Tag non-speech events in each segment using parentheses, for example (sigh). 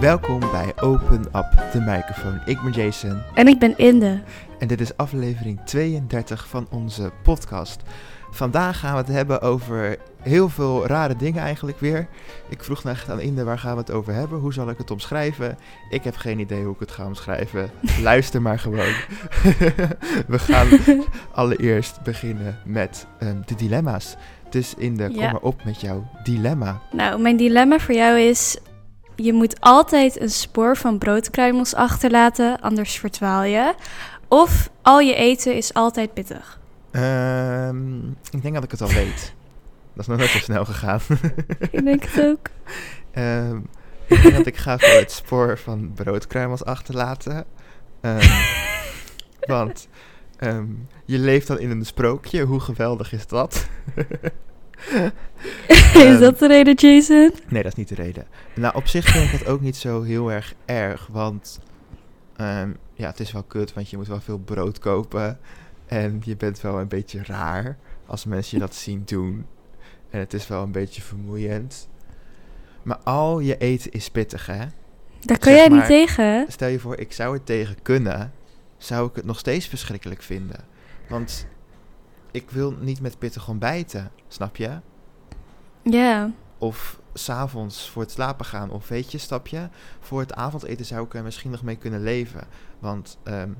Welkom bij Open Up de microfoon. Ik ben Jason En ik ben Inde. en dit is aflevering 32 van onze podcast. Vandaag gaan we het hebben over heel veel rare dingen eigenlijk weer. Ik vroeg net aan Inde waar gaan we het over hebben? Hoe zal ik het omschrijven? Ik heb geen idee hoe ik het ga omschrijven. (laughs) Luister maar gewoon. (laughs) we gaan (laughs) allereerst beginnen met ehm, de dilemma's. Dus Inde, kom Ja. maar op met jouw dilemma. Nou, mijn dilemma voor jou is... Je moet altijd een spoor van broodkruimels achterlaten, anders verdwaal je. Of al je eten is altijd pittig. Ehm, ik denk dat ik het al weet. (laughs) Dat is nog nooit zo snel gegaan. (laughs) Ik denk het ook. Ehm, ik denk dat ik ga voor het spoor van broodkruimels achterlaten. Ehm, (laughs) want je leeft dan in een sprookje. Hoe geweldig is dat? (laughs) is dat de reden, Jason? Nee, dat is niet de reden. Nou, op zich vind ik het ook niet zo heel erg erg. Want ehm, ja, het is wel kut, want je moet wel veel brood kopen. En je bent wel een beetje raar als mensen je dat zien doen. En het is wel een beetje vermoeiend. Maar al je eten is pittig, hè? Daar kan Zeg jij niet tegen? Stel je voor, ik zou er tegen kunnen, zou ik het nog steeds verschrikkelijk vinden. Want ik wil niet met pittig ontbijten, snap je? Ja. Of s'avonds voor het slapen gaan, of weet je, stap je? Voor het avondeten zou ik er misschien nog mee kunnen leven. Want, ehm,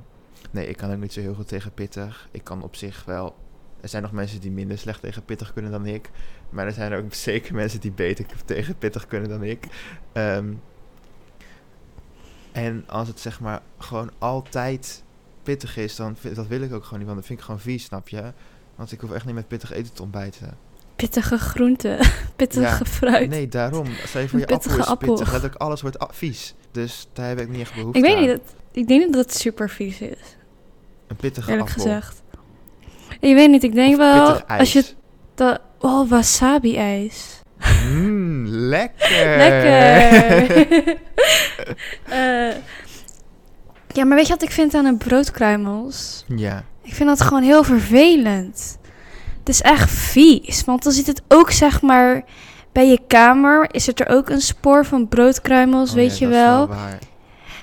nee, ik kan ook niet zo heel goed tegen pittig. Ik kan op zich wel... Er zijn nog mensen die minder slecht tegen pittig kunnen dan ik. Maar er zijn ook zeker mensen die beter tegen pittig kunnen dan ik. Ehm, en als het zeg maar gewoon altijd pittig is, dan dat wil ik ook gewoon niet. Want dat vind ik gewoon vies, snap je? Want ik hoef echt niet met pittig eten te ontbijten. Pittige groenten. (laughs) Pittige Ja. fruit. Nee, daarom. Stel je voor je Een appel is pittige appel. pittig. Letterlijk alles wordt vies. Dus daar heb ik niet echt behoefte ik weet aan. niet, dat, ik denk niet dat het super vies is, Een pittige eerlijk appel. gezegd. Ik weet niet, ik denk Of wel... Als je dat... Oh, wasabi-ijs. Mmm, lekker. Lekker! (laughs) Eh, ja, maar weet je wat ik vind aan de broodkruimels? ja. Ik vind dat gewoon heel vervelend. Het is echt vies, want dan zit het ook zeg maar... Bij je kamer is het er ook een spoor van broodkruimels, Oh weet ja, je wel.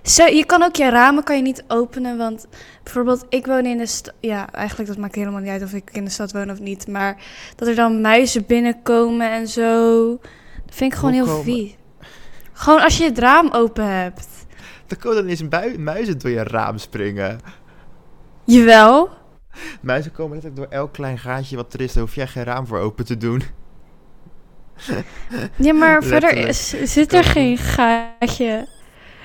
Zo, je kan ook je ramen kan je niet openen, want bijvoorbeeld ik woon in de stad. Ja, eigenlijk dat maakt helemaal niet uit of ik in de stad woon of niet, maar dat er dan muizen binnenkomen en zo, dat vind ik gewoon Hoe heel komen- vies. Gewoon als je het raam open hebt. Er komen dan eens muizen door je raam springen. Jawel. (laughs) Muizen komen letterlijk door elk klein gaatje wat er is. Daar hoef jij geen raam voor open te doen. (laughs) Ja, maar verder is, zit er geen gaatje.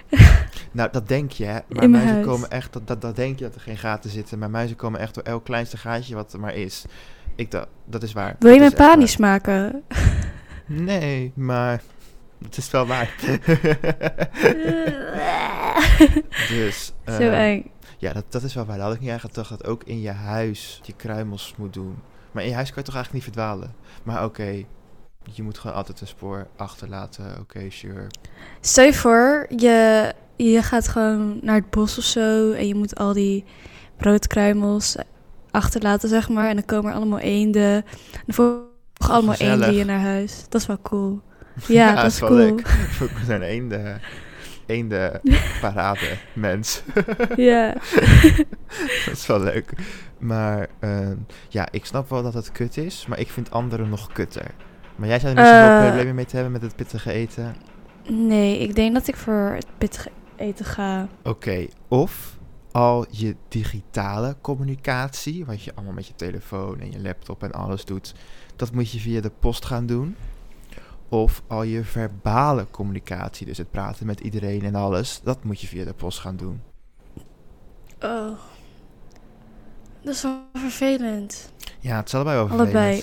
(laughs) Nou, dat denk je, hè. Maar muizen huis. komen echt... Dat, dat, dat denk je dat er geen gaten zitten. Maar muizen komen echt door elk kleinste gaatje wat er maar is. Ik dacht, dat is waar. Wil je Dat me waar. panisch maken? Nee, maar het is wel waar. dus, Zo eh, eng. Ja, dat, dat is wel waar. Had ik niet eigenlijk gedacht dat ook in je huis je kruimels moet doen. Maar in je huis kan je toch eigenlijk niet verdwalen. Maar oké, je moet gewoon altijd een spoor achterlaten. Oké, sure. Stel je voor, je, je gaat gewoon naar het bos of zo en je moet al die broodkruimels achterlaten, zeg maar. En dan komen er allemaal eenden. En dan volgen allemaal eenden je naar huis. Dat is wel cool. (laughs) Ja, dat is wel cool. We zijn (laughs) eenden, eenden (laughs) parade mens. Ja. (laughs) dat is wel leuk. Maar ehm, ja, ik snap wel dat het kut is. Maar ik vind anderen nog kutter. Maar jij zou er niet zoveel Eh. problemen mee te hebben met het pittige eten. Nee, ik denk dat ik voor het pittige eten ga. Oké, of al je digitale communicatie, wat je allemaal met je telefoon en je laptop en alles doet, dat moet je via de post gaan doen. Of al je verbale communicatie, dus het praten met iedereen en alles, dat moet je via de post gaan doen. Oh. Dat is wel vervelend. Ja, het is allebei wel vervelend. Allebei.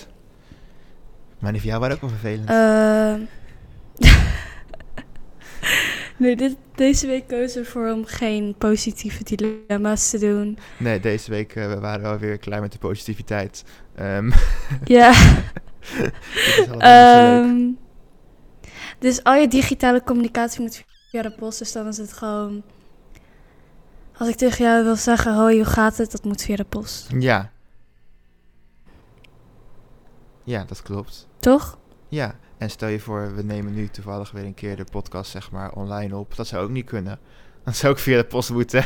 Maar die van jou waren ook wel vervelend. Ehm. (laughs) nee, dit, deze week kozen we voor om geen positieve dilemma's te doen. nee, deze week eh, we waren we alweer klaar met de positiviteit. Ehm Ja. (laughs) dit is allemaal. Ehm, dus al je digitale communicatie moet via de post. Dus dan is het gewoon... Als ik tegen jou wil zeggen, hoi, hoe gaat het? Dat moet via de post. Ja. Ja, dat klopt. Toch? Ja, en stel je voor, we nemen nu toevallig weer een keer de podcast zeg maar online op. Dat zou ook niet kunnen. Dan zou ik via de post moeten.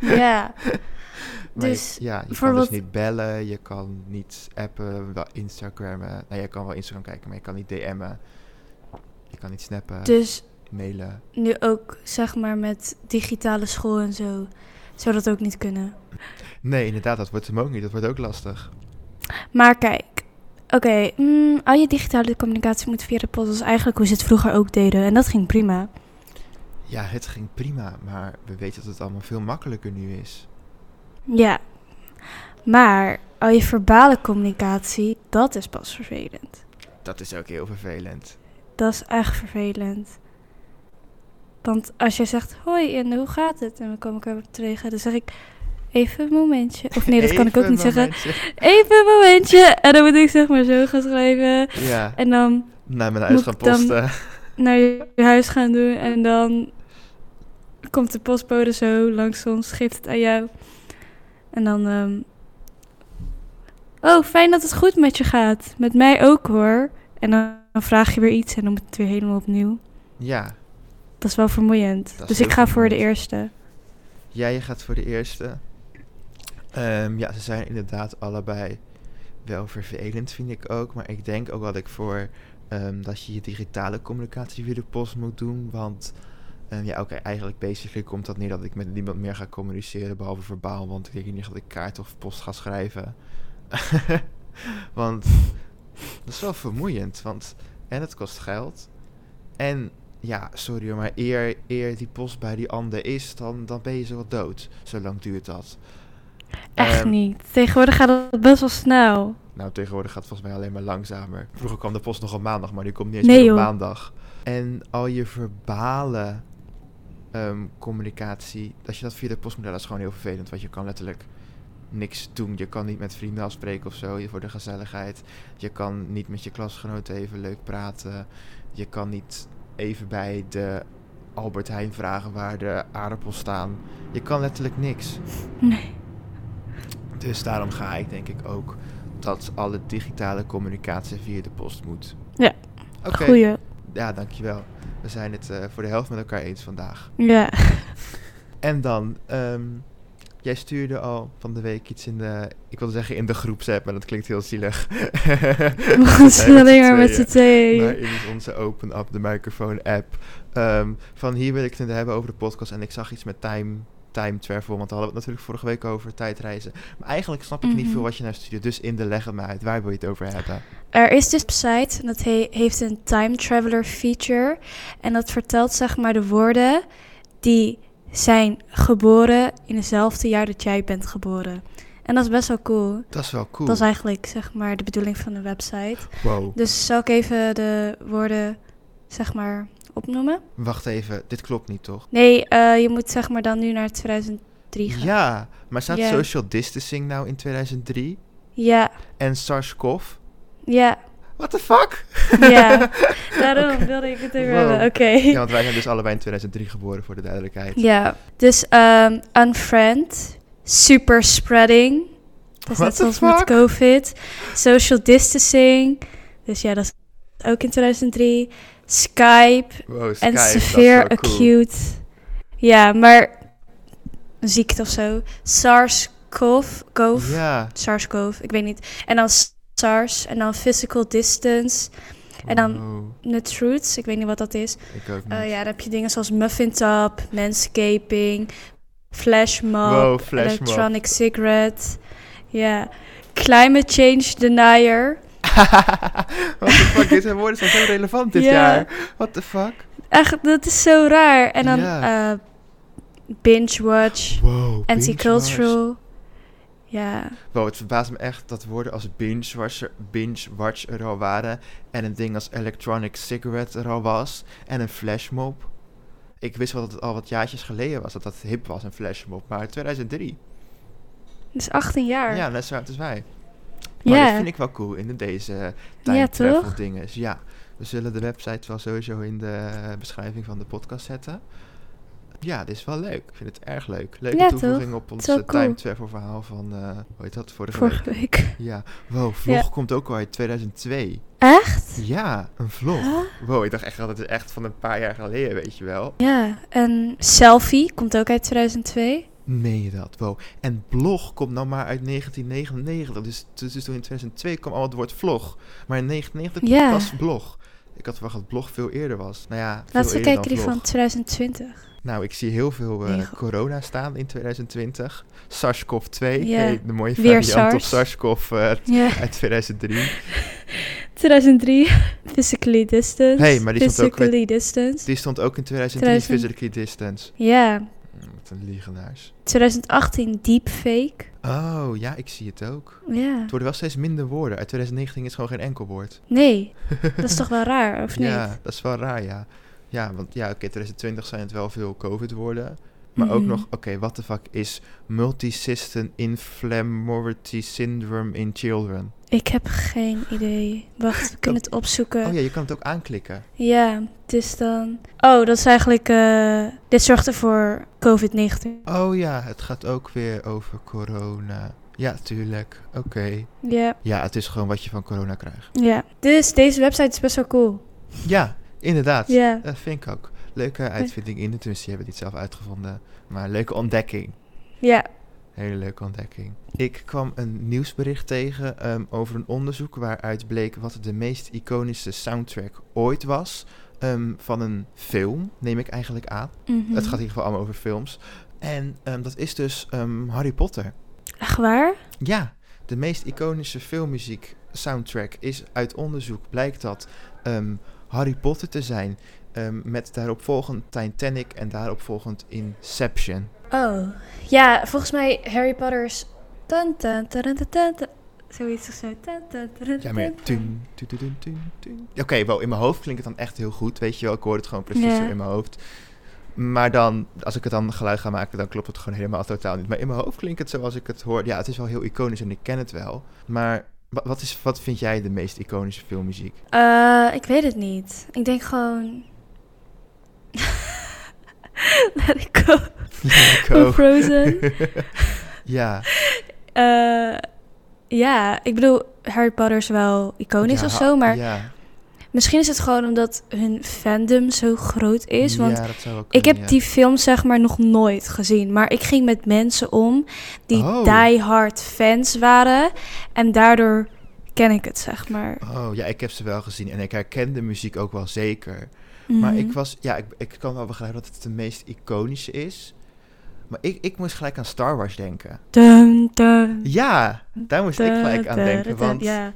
Ja, (laughs) (laughs) Maar Dus je, ja, je kan dus niet bellen, je kan niet appen, wel Instagrammen. Nou, je kan wel Instagram kijken, maar je kan niet DM'en. Je kan niet snappen, dus mailen. nu ook zeg maar met digitale school en zo, zou dat ook niet kunnen. Nee, inderdaad, dat wordt hem ook niet. Dat wordt ook lastig. Maar kijk, oké, mm, al je digitale communicatie moet via de post. Dat is eigenlijk hoe ze het vroeger ook deden. En dat ging prima. Ja, het ging prima, maar we weten dat het allemaal veel makkelijker nu is. Ja, maar al je verbale communicatie, dat is pas vervelend. Dat is ook heel vervelend. Dat is echt vervelend. Want als jij zegt, hoi en hoe gaat het? En we komen elkaar tegen, dan zeg ik, even een momentje. Of nee, dat kan ik ook niet zeggen. Even een momentje. En dan moet ik zeg maar zo gaan schrijven. Ja, En dan naar mijn huis gaan posten. naar je huis gaan doen. En dan komt de postbode zo langs ons, geeft het aan jou. En dan... ehm, oh, fijn dat het goed met je gaat. Met mij ook hoor. En dan, dan vraag je weer iets en dan moet het weer helemaal opnieuw. Ja, Dat is wel vermoeiend. Is dus ik ga voor de eerste. Ja, je gaat voor de eerste. Ehm, ja, ze zijn inderdaad allebei wel vervelend, vind ik ook. Maar ik denk ook dat ik voor ehm, dat je je digitale communicatie via de post moet doen. Want ehm, ja, oké, eigenlijk basically komt dat neer dat ik met niemand meer ga communiceren, behalve verbaal. Want ik denk niet dat ik kaart of post ga schrijven. (laughs) want dat is wel vermoeiend, want en het kost geld. En ja, sorry hoor, maar eer, eer die post bij die ander is, dan, dan ben je zo wat dood. Zo lang duurt dat. Echt Ehm, niet. Tegenwoordig gaat het best wel snel. Nou, tegenwoordig gaat het volgens mij alleen maar langzamer. Vroeger kwam de post nog op maandag, maar nu komt niet eens Nee, meer op joh. maandag. En al je verbale ehm, communicatie, dat je dat via de post moet dat is gewoon heel vervelend. Want je kan letterlijk niks doen. Je kan niet met vrienden afspreken of zo voor de gezelligheid. Je kan niet met je klasgenoten even leuk praten. Je kan niet even bij de Albert Heijn vragen waar de aardappels staan. Je kan letterlijk niks. Nee. Dus daarom ga ik denk ik ook dat alle digitale communicatie via de post moet. Ja, Oké. Goeie. Ja, dankjewel. We zijn het eh, voor de helft met elkaar eens vandaag. Ja. En dan, ehm, jij stuurde al van de week iets in de, ik wilde zeggen in de groepsapp, maar dat klinkt heel zielig. (laughs) We zijn (laughs) alleen maar met z'n tweeën. Maar in onze Open Up de Microphone app. ehm, van hier wil ik het hebben over de podcast. En ik zag iets met time, time travel, want daar hadden we het natuurlijk vorige week over, tijdreizen. Maar eigenlijk snap ik niet Mhm. veel wat je nou stuurde. Dus in de leg het me uit, waar wil je het over hebben? Er is dus site en dat he- heeft een time traveler feature. En dat vertelt zeg maar de woorden die zijn geboren in hetzelfde jaar dat jij bent geboren. En dat is best wel cool. Dat is wel cool. Dat is eigenlijk zeg maar de bedoeling van de website. Wow. Dus zal ik even de woorden zeg maar opnoemen? Wacht even, dit klopt niet toch? Nee, eh, je moet zeg maar dan nu naar 2003 gaan. Ja, maar staat social distancing nou in 2003? Ja, En SARS-CoV? ja, What the fuck? ja. (laughs) Daarom wilde ik het even Wow. hebben. Oké. Ja, want wij zijn dus allebei in 2003 geboren, voor de duidelijkheid. Ja, dus ehm unfriend, super spreading. Dat is net zoals met? COVID. Social distancing. Dus ja, dat is ook in 2003. Skype Wow, Skype, en dat is severe cool. acute. Ja, maar ziekte of zo. SARS-CoV. CoV, Ja. SARS-CoV, ik weet niet. En dan SARS en dan physical distance. En dan Wow, Nutroots, ik weet niet wat dat is. ik ook niet. Uh, ja, dan heb je dingen zoals muffin top, manscaping, flash mob, Wow, flash mob. electronic cigarette. Ja, climate change denier. (laughs) What the fuck, zijn woorden zijn zo relevant dit Ja. jaar. What the fuck? Echt, dat is zo raar. En dan eh, binge watch, Wow, anti-cultural. Ja, Wow, het verbaast me echt dat woorden als binge-watch binge watch er al waren. En een ding als electronic cigarette er al was. En een flashmob. Ik wist wel dat het al wat jaartjes geleden was dat dat hip was, een flashmob. Maar 2003. dus 18 jaar. Ja, net zo oud als wij. Maar Ja. dat vind ik wel cool in deze time Ja, travel toch? dingen. Dus ja, we zullen de website wel sowieso in de beschrijving van de podcast zetten. Ja, dit is wel leuk. Ik vind het erg leuk. Leuke Ja, toevoeging op ons eh, cool. time travel verhaal van, eh hoe heet dat, vorige, Vorige week. week. (laughs) Ja, wow, vlog komt ook al uit 2002. Echt? Ja, een vlog. Huh? Wow, ik dacht echt dat het is echt van een paar jaar geleden, weet je wel. Ja, en Selfie komt ook uit 2002. Meen je dat? Wow. En blog komt nou maar uit 1999. Dus, dus, dus toen in 2002 kwam al het woord vlog. Maar in 1999 Ja. was blog. Ik had verwacht dat blog veel eerder was. Nou ja, kijken dan die van vlog. 2020. Nou, ik zie heel veel eh, corona staan in 2020 SARS-CoV-2, Ja. hey, de mooie Weer variant op SARS. SARS-CoV eh, (laughs) uit 2003. 2003. (laughs) Physically distance. Hey, maar die stond ook. Die stond ook in 2003, 2000. Physically Distance. Ja, Wat een liegenaars. 2018 deepfake. Oh, ja, ik zie het ook. Ja. Het worden wel steeds minder woorden. Uit 2019 is gewoon geen enkel woord. Nee, (laughs) dat is toch wel raar, of niet? Ja, dat is wel raar, ja. Ja, want ja, oké, 2020 zijn het wel veel COVID-woorden. Maar ook Mhm. nog, oké, what the fuck is multisystem inflammatory syndrome in children? Ik heb geen idee. Wacht, we (laughs) kunnen het opzoeken. Oh ja, je kan het ook aanklikken. Ja, het is dan... Oh, dat is eigenlijk... eh, dit zorgt ervoor COVID-19. Oh ja, het gaat ook weer over corona. Ja, tuurlijk. Oké. Ja, Ja, het is gewoon wat je van corona krijgt. ja. Dus deze website is best wel cool. Ja, inderdaad. Ja. Dat vind ik ook. Leuke uitvinding in de tenminste, die hebben het niet zelf uitgevonden. Maar leuke ontdekking. Ja. Hele leuke ontdekking. Ik kwam een nieuwsbericht tegen ehm, over een onderzoek waaruit bleek wat de meest iconische soundtrack ooit was. ehm, van een film, neem ik eigenlijk aan. Mhm. Het gaat in ieder geval allemaal over films. En ehm, dat is dus Harry Potter. Echt waar? Ja, de meest iconische filmmuziek soundtrack is uit onderzoek blijkt dat Harry Potter te zijn. ehm, met daaropvolgend Titanic en daaropvolgend Inception. Oh. Ja, volgens mij Harry Potter's... Zoiets of zo. Ja, maar. Oké, wel, in mijn hoofd klinkt het dan echt heel goed, weet je wel. Ik hoor het gewoon precies zo in mijn hoofd. Maar dan, als ik het dan geluid ga maken, dan klopt het gewoon helemaal totaal niet. Maar in mijn hoofd klinkt het zoals ik het hoor. Ja, het is wel heel iconisch en ik ken het wel. Maar wat, is, wat vind jij de meest iconische filmmuziek? Eh, ik weet het niet. Ik denk gewoon... (laughs) Let it go. Van ook. Frozen. (laughs) ja. Eh, ja, ik bedoel, Harry Potter is wel iconisch ja, of zo, maar Ja, misschien is het gewoon omdat hun fandom zo groot is. Want ja, dat zou ook ik heb ja. die film zeg maar nog nooit gezien, maar ik ging met mensen om die Oh. die hard fans waren en daardoor ken ik het zeg maar. Oh, ja, ik heb ze wel gezien en ik herken de muziek ook wel zeker. Maar Mhm. ik was, ja, ik, ik kan wel begrijpen dat het de meest iconische is. Maar ik, ik moest gelijk aan Star Wars denken. Dun, dun, Ja, daar moest ik gelijk aan denken. Want ja.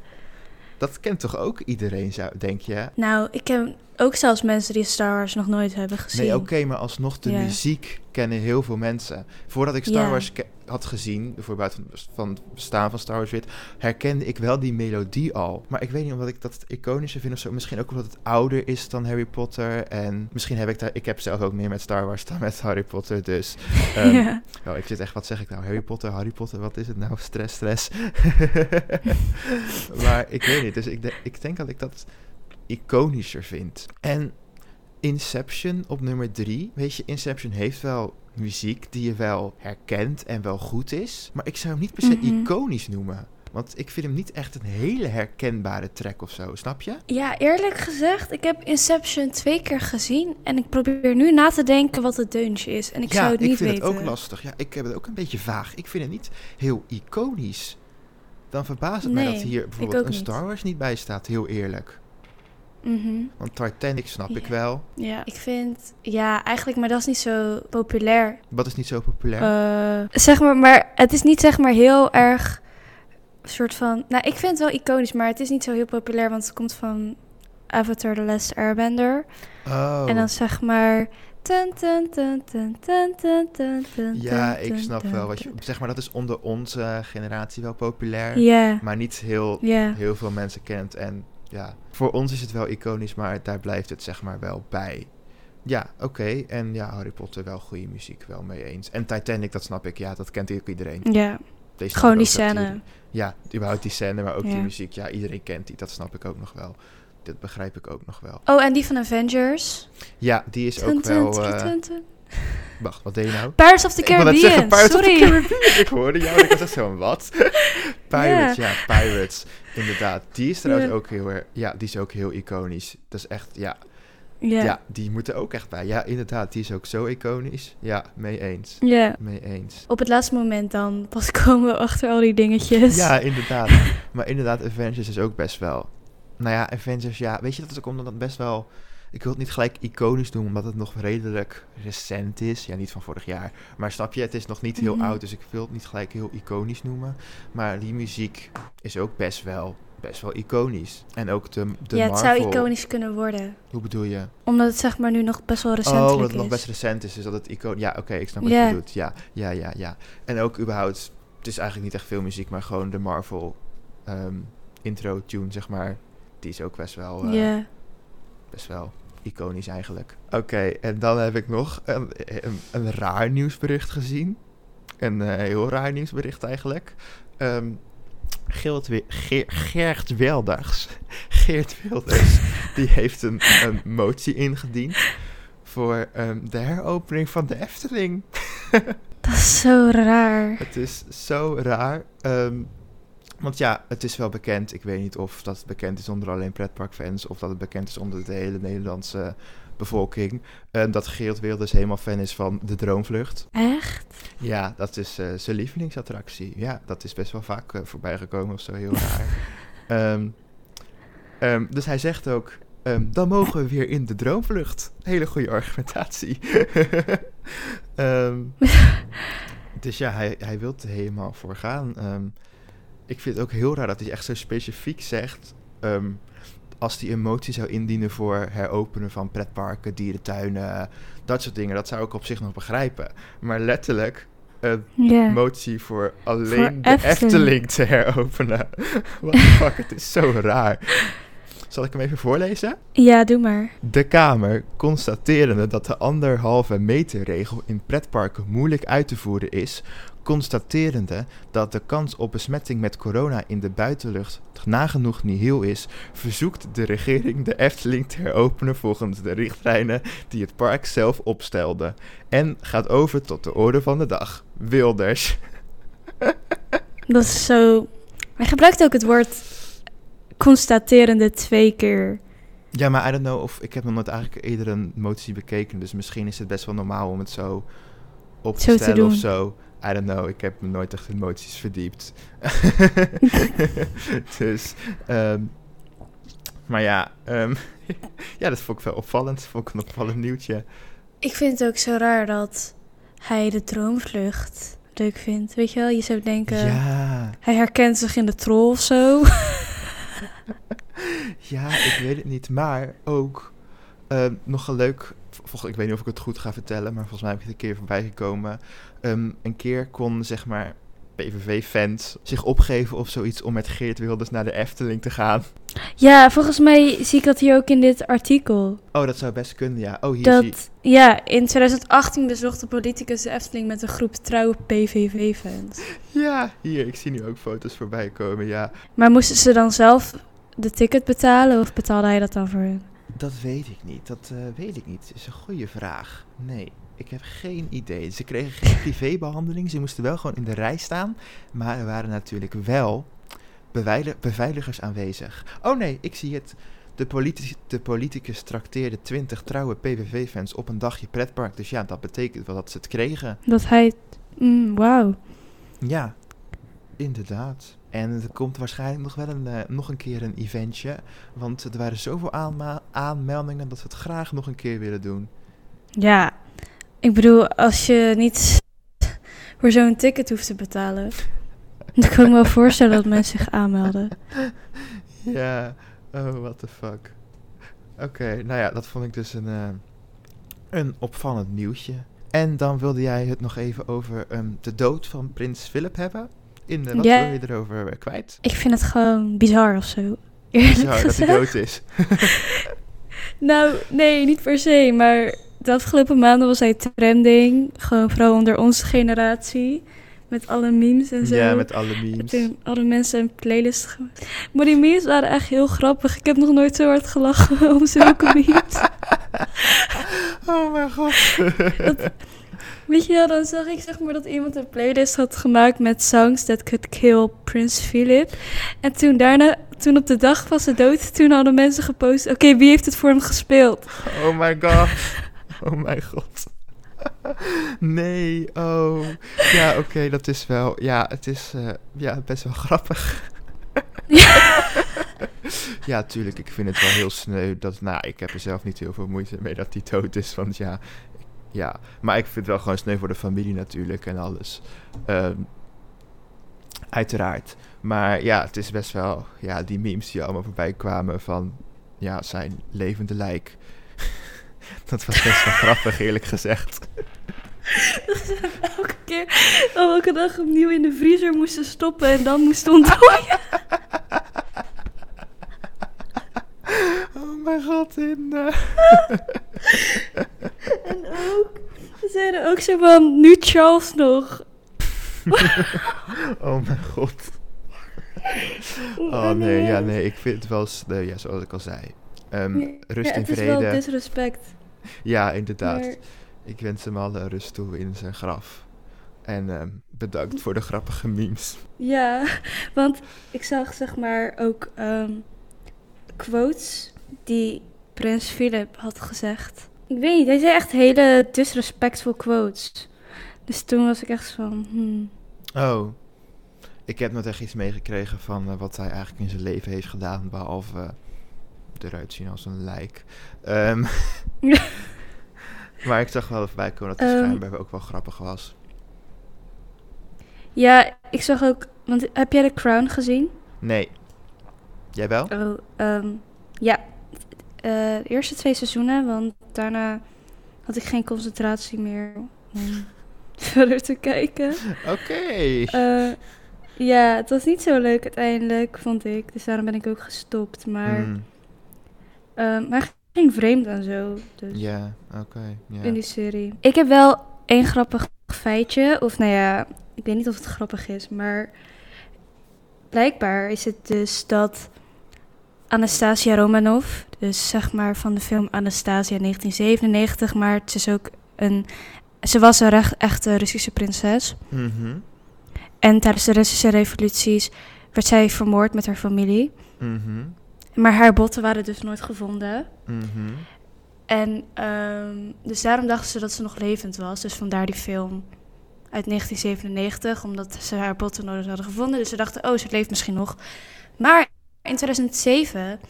Dat kent toch ook iedereen, zou, denk je? Nou, ik ken ook zelfs mensen die Star Wars nog nooit hebben gezien. Nee, oké, maar alsnog de muziek kennen heel veel mensen. Voordat ik Star. Wars had gezien, voor buiten van het bestaan van Star Wars weet, herkende ik wel die melodie al. Maar ik weet niet omdat ik dat iconische vind of zo. Misschien ook omdat het ouder is dan Harry Potter. En misschien heb ik daar, ik heb zelf ook meer met Star Wars dan met Harry Potter. Dus (laughs) ehm, ja. Oh, ik zit echt, wat zeg ik nou? Harry Potter, Harry Potter, wat is het nou? Stress, stress. (laughs) maar ik weet niet, dus ik, de- ik denk dat ik dat iconischer vind. En Inception op nummer drie. Weet je, Inception heeft wel muziek die je wel herkent en wel goed is. Maar ik zou hem niet per se Mhm. iconisch noemen. Want ik vind hem niet echt een hele herkenbare track of zo, snap je? Ja, eerlijk gezegd, ik heb Inception twee keer gezien en ik probeer nu na te denken wat het deuntje is. En ik ja, zou het niet ik vind weten. het ook lastig. Ja, ik heb het ook een beetje vaag. Ik vind het niet heel iconisch. Dan verbaast het mij dat hier bijvoorbeeld een. Star Wars niet bij staat, heel eerlijk. Mhm. Want Titanic snap ik wel. Ja, ik vind, ja, eigenlijk, maar dat is niet zo populair. Wat is niet zo populair? Eh, zeg maar, maar het is niet zeg maar heel erg soort van. Nou, ik vind het wel iconisch, maar het is niet zo heel populair, want het komt van Avatar: The Last Airbender. oh, En dan zeg maar. Tun, tun, tun, ja, ik snap wel wat je... Zeg maar, dat is onder onze generatie wel populair. Ja, Maar niet heel, heel veel mensen kent. En ja, voor ons is het wel iconisch, maar daar blijft het zeg maar wel bij. Ja, oké. En ja, Harry Potter wel goede muziek, wel mee eens. En Titanic, dat snap ik. Ja, dat kent ook iedereen. Ja, Deze gewoon die scène. Ja, überhaupt die scène, maar ook die muziek. Ja, iedereen kent die. Dat snap ik ook nog wel. Dat begrijp ik ook nog wel. Oh, en die van Avengers. Ja, die is ook wel... Wacht, wat deed je nou? Pirates of the Ik Caribbean. zeggen Pirates of the Sorry. Caribbean. Ik hoorde jou, ik was echt zo, wat? (laughs) (laughs) Pirates, ja. Pirates. Inderdaad. Die is trouwens ook heel erg, ja, die is ook heel iconisch. Dat is echt, ja, Ja. ja, die moeten ook echt bij. Ja, inderdaad, die is ook zo iconisch. Ja, mee eens. Ja. Mee eens. Op het laatste moment dan pas (laughs) komen we achter al die dingetjes. Ja, inderdaad. maar inderdaad, Avengers is ook best wel. Nou ja, Avengers, ja, weet je dat het ook omdat het best wel. Ik wil het niet gelijk iconisch doen, omdat het nog redelijk recent is. Ja, niet van vorig jaar. Maar snap je, het is nog niet heel Mhm. oud, dus ik wil het niet gelijk heel iconisch noemen. Maar die muziek is ook best wel, best wel iconisch. En ook de, de ja, het Marvel. zou iconisch kunnen worden. Hoe bedoel je? Omdat het zeg maar nu nog best wel Oh, recentelijk dat het nog is. best recent is, dus dat het iconisch... Ja, oké, ik snap wat je bedoelt. Ja, ja, ja, ja. En ook überhaupt, het is eigenlijk niet echt veel muziek, maar gewoon de Marvel ehm, intro tune, zeg maar. Die is ook best wel, Ja. best wel iconisch eigenlijk. Oké, en dan heb ik nog een, een, een raar nieuwsbericht gezien. Een eh, heel raar nieuwsbericht eigenlijk. Ehm Geert, Geert Wilders, (laughs) Geert Wilders, die (laughs) heeft een, een motie ingediend voor ehm, de heropening van de Efteling. (laughs) Dat is zo raar. Het is zo raar. ehm, want ja, het is wel bekend. Ik weet niet of dat bekend is onder alleen pretparkfans of dat het bekend is onder de hele Nederlandse bevolking. ehm, dat Geert Wilders helemaal fan is van de Droomvlucht. Echt? Ja, dat is eh, zijn lievelingsattractie. Ja, dat is best wel vaak eh, voorbij gekomen of zo, heel raar. (laughs) Ehm, ehm, dus hij zegt ook, ehm, dan mogen we weer in de droomvlucht. Hele goede argumentatie. (laughs) (laughs) Dus ja, hij, hij wil er helemaal voor gaan. Ik vind het ook heel raar dat hij echt zo specifiek zegt... ehm, als hij een motie zou indienen voor heropenen van pretparken, dierentuinen, dat soort dingen, dat zou ik op zich nog begrijpen. Maar letterlijk een motie voor alleen Voor de Efteling. Efteling te heropenen. (laughs) What the fuck, het is zo raar. Zal ik hem even voorlezen? Ja, doe maar. De Kamer, constaterende dat de anderhalve meter regel in pretparken moeilijk uit te voeren is, constaterende dat de kans op besmetting met corona in de buitenlucht nagenoeg nihil is, verzoekt de regering de Efteling te heropenen volgens de richtlijnen die het park zelf opstelde. En gaat over tot de orde van de dag. Wilders. (laughs) Dat is zo... Hij gebruikt ook het woord constaterende twee keer. Ja, maar I don't know of ik heb nog nooit eigenlijk eerder een motie bekeken, dus misschien is het best wel normaal om het zo op te Zo te stellen of zo. I don't know, ik heb me nooit echt in moties verdiept. (laughs) (laughs) dus, ehm, maar ja, ehm, (laughs) ja, dat vond ik wel opvallend. Dat vond ik een opvallend nieuwtje. Ik vind het ook zo raar dat hij de droomvlucht leuk vindt. Weet je wel, je zou denken... Ja, Hij herkent zich in de troll of zo. ja, ik weet het niet. Maar ook ehm, nog een leuk, volgens, ik weet niet of ik het goed ga vertellen, maar volgens mij heb ik het een keer voorbij gekomen. Ehm, een keer kon, zeg maar, PVV-fans zich opgeven of zoiets om met Geert Wilders naar de Efteling te gaan. Ja, volgens mij zie ik dat hier ook in dit artikel. Oh, dat zou best kunnen, ja. Oh, hier zie Dat, ja, in 2018 bezocht de politicus de Efteling met een groep trouwe PVV-fans. Ja, hier, ik zie nu ook foto's voorbij komen, ja. Maar moesten ze dan zelf de ticket betalen of betaalde hij dat dan voor hun? Dat weet ik niet, dat eh, weet ik niet. Dat is een goede vraag. Nee, ik heb geen idee. Ze kregen geen (laughs) privébehandeling, ze moesten wel gewoon in de rij staan. Maar er waren natuurlijk wel beveili- beveiligers aanwezig. Oh nee, ik zie het. De, politi- de politicus trakteerde 20 trouwe PVV-fans op een dagje pretpark. Dus ja, dat betekent wel dat ze het kregen. Dat hij... Mm, Wauw. Ja, inderdaad. En er komt waarschijnlijk nog wel een, eh, nog een keer een eventje. Want er waren zoveel aanmeldingen dat we het graag nog een keer willen doen. Ja, ik bedoel, als je niet voor zo'n ticket hoeft te betalen... dan kan ik me wel (laughs) voorstellen dat mensen zich aanmelden. (laughs) Ja, oh, what the fuck. Oké, nou ja, dat vond ik dus een, eh, een opvallend nieuwtje. En dan wilde jij het nog even over ehm, de dood van prins Philip hebben. In wat Ja. wil je erover eh, kwijt? Ik vind het gewoon bizar of zo. (laughs) Eerlijk Zo, dat hij gezegd. dood is. (laughs) Nou, nee, niet per se. Maar de afgelopen maanden was hij trending. Gewoon vooral onder onze generatie. Met alle memes en zo. Ja, met alle memes. Toen hadden mensen een playlist gemaakt. Maar die memes waren echt heel grappig. Ik heb nog nooit zo hard gelachen (laughs) om zulke memes. oh mijn god. Weet je wel, dan zag ik zeg maar dat iemand een playlist had gemaakt met songs that could kill Prince Philip. En toen daarna, toen op de dag van zijn dood, toen hadden mensen gepost, oké, wie heeft het voor hem gespeeld? Oh my god. Oh mijn god. Nee, oh. Ja, oké, dat is wel... Ja, het is eh, ja, best wel grappig. (laughs) ja, tuurlijk, ik vind het wel heel sneu. Dat, nou, ik heb er zelf niet heel veel moeite mee dat hij dood is. Want ja, ja, maar ik vind het wel gewoon sneu voor de familie natuurlijk en alles. Ehm, uiteraard. Maar ja, het is best wel... Ja, die memes die allemaal voorbij kwamen van... Ja, zijn levende lijk. (laughs) dat was best wel (laughs) grappig, eerlijk gezegd. (laughs) Elke keer, elke dag opnieuw in de vriezer moesten stoppen en dan moesten ontdooien. Oh mijn god, in... eh, En ook, ze zeiden ook zo van, nu Charles nog. (laughs) Oh mijn god. Oh nee, ja, nee, ik vind het wel ja, zoals ik al zei. Ehm, rust ja, in het is wel vrede. disrespect. Ja, inderdaad. Maar- Ik wens hem alle rust toe in zijn graf. En ehm, bedankt voor de grappige memes. Ja, want ik zag zeg maar ook ehm, quotes die Prins Philip had gezegd. Ik weet niet, hij zei echt hele disrespectful quotes. Dus toen was ik echt van, hmm. Oh. Ik heb nog echt iets meegekregen van eh, wat hij eigenlijk in zijn leven heeft gedaan. Behalve eh, eruit zien als een lijk. Ehm, (laughs) maar ik zag wel voorbij komen dat hij Ehm. schijnbaar ook wel grappig was. Ja, ik zag ook, want heb jij The Crown gezien? Nee. Jij wel? Oh, ehm, ja. Eh, de eerste twee seizoenen, want daarna had ik geen concentratie meer om (laughs) verder te kijken. Oké. Eh, ja, het was niet zo leuk uiteindelijk, vond ik. Dus daarom ben ik ook gestopt. Maar, Mm, ehm, maar ging vreemd en zo. Dus Ja, oké. ja. in die serie. Ik heb wel één grappig feitje. Of nou ja, ik weet niet of het grappig is. Maar blijkbaar is het dus dat Anastasia Romanov, dus zeg maar van de film Anastasia 1997, maar het is ook een. Ze was een recht, echte Russische prinses. Mhm, En tijdens de Russische revoluties werd zij vermoord met haar familie. mhm, Maar haar botten waren dus nooit gevonden. mhm. En ehm, dus daarom dachten ze dat ze nog levend was. Dus vandaar die film uit 1997, omdat ze haar botten nooit hadden gevonden. Dus ze dachten, oh, ze leeft misschien nog. Maar in 2007,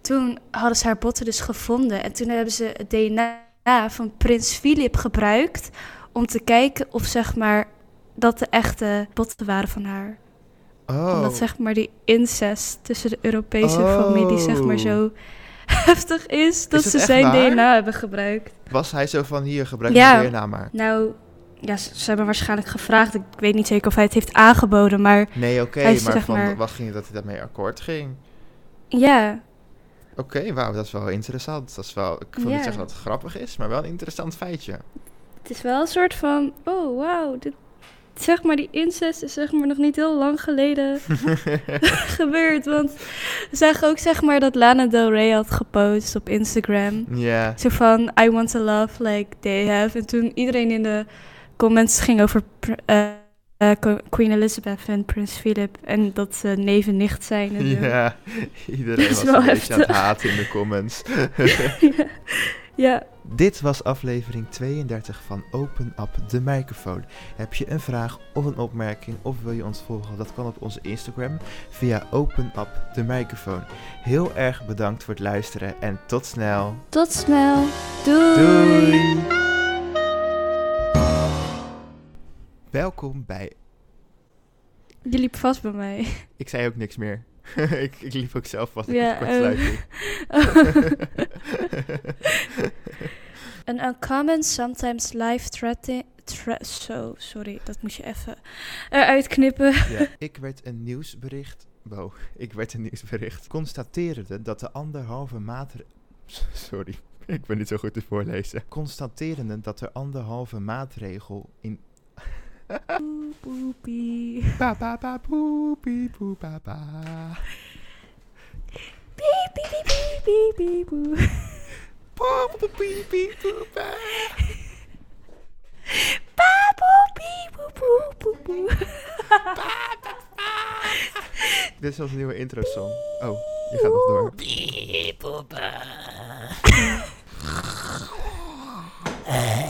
toen hadden ze haar botten dus gevonden. En toen hebben ze het DNA van prins Philip gebruikt om te kijken of zeg maar dat de echte botten waren van haar. Oh. Omdat zeg maar die incest tussen de Europese Oh. familie zeg maar zo (laughs) heftig is dat ze zijn waar? DNA hebben gebruikt. Was hij zo van hier, gebruik Ja. DNA maar. Nou, ja, ze, ze hebben waarschijnlijk gevraagd. Ik weet niet zeker of hij het heeft aangeboden, maar Nee, oké, maar zeg van maar- wat ging dat hij daarmee akkoord ging? Ja, Oké, wauw, dat is wel interessant. Dat is wel, ik wil niet zeggen dat het grappig is, maar wel een interessant feitje. het is wel een soort van, oh wauw, dit, zeg maar die incest is zeg maar nog niet heel lang geleden (laughs) gebeurd. Want we zagen ook zeg maar dat Lana Del Rey had gepost op Instagram. Ja, Zo van, I want to love like they have. En toen iedereen in de comments ging over pr- eh, Queen Elizabeth en Prins Philip. En dat ze neef en nicht zijn. En zo. ja. (laughs) Iedereen was wel een beetje aan het haten in de comments. (laughs) ja. ja. Dit was aflevering 32 van Open Up de microfoon. Heb je een vraag of een opmerking of wil je ons volgen? Dat kan op onze Instagram via Open Up de microfoon. Heel erg bedankt voor het luisteren en tot snel. Tot snel. Doei. Doei! Welkom bij. Je liep vast bij mij. Ik zei ook niks meer. (laughs) ik, ik liep ook zelf vast. Ja, Ja, kortsluiting. (laughs) An uncommon, sometimes life-threatening... Thre zo, sorry, dat moet je even eruit knippen. ja, ik werd een nieuwsbericht. Wow, ik werd een nieuwsbericht. Constaterende dat de anderhalve maatregel. (laughs) Sorry, ik ben niet zo goed te voorlezen. Constaterende dat de anderhalve maatregel in. Poepie. Pa pa pa poe, pie, poe, pa pa. Piep, piep, piep, piep, piep, poe. Poe, poe, pie, pie, poe, pa. Pa! poe, poe, poe. Dit is onze nieuwe intro song. Oh, je gaat nog door. (laughs)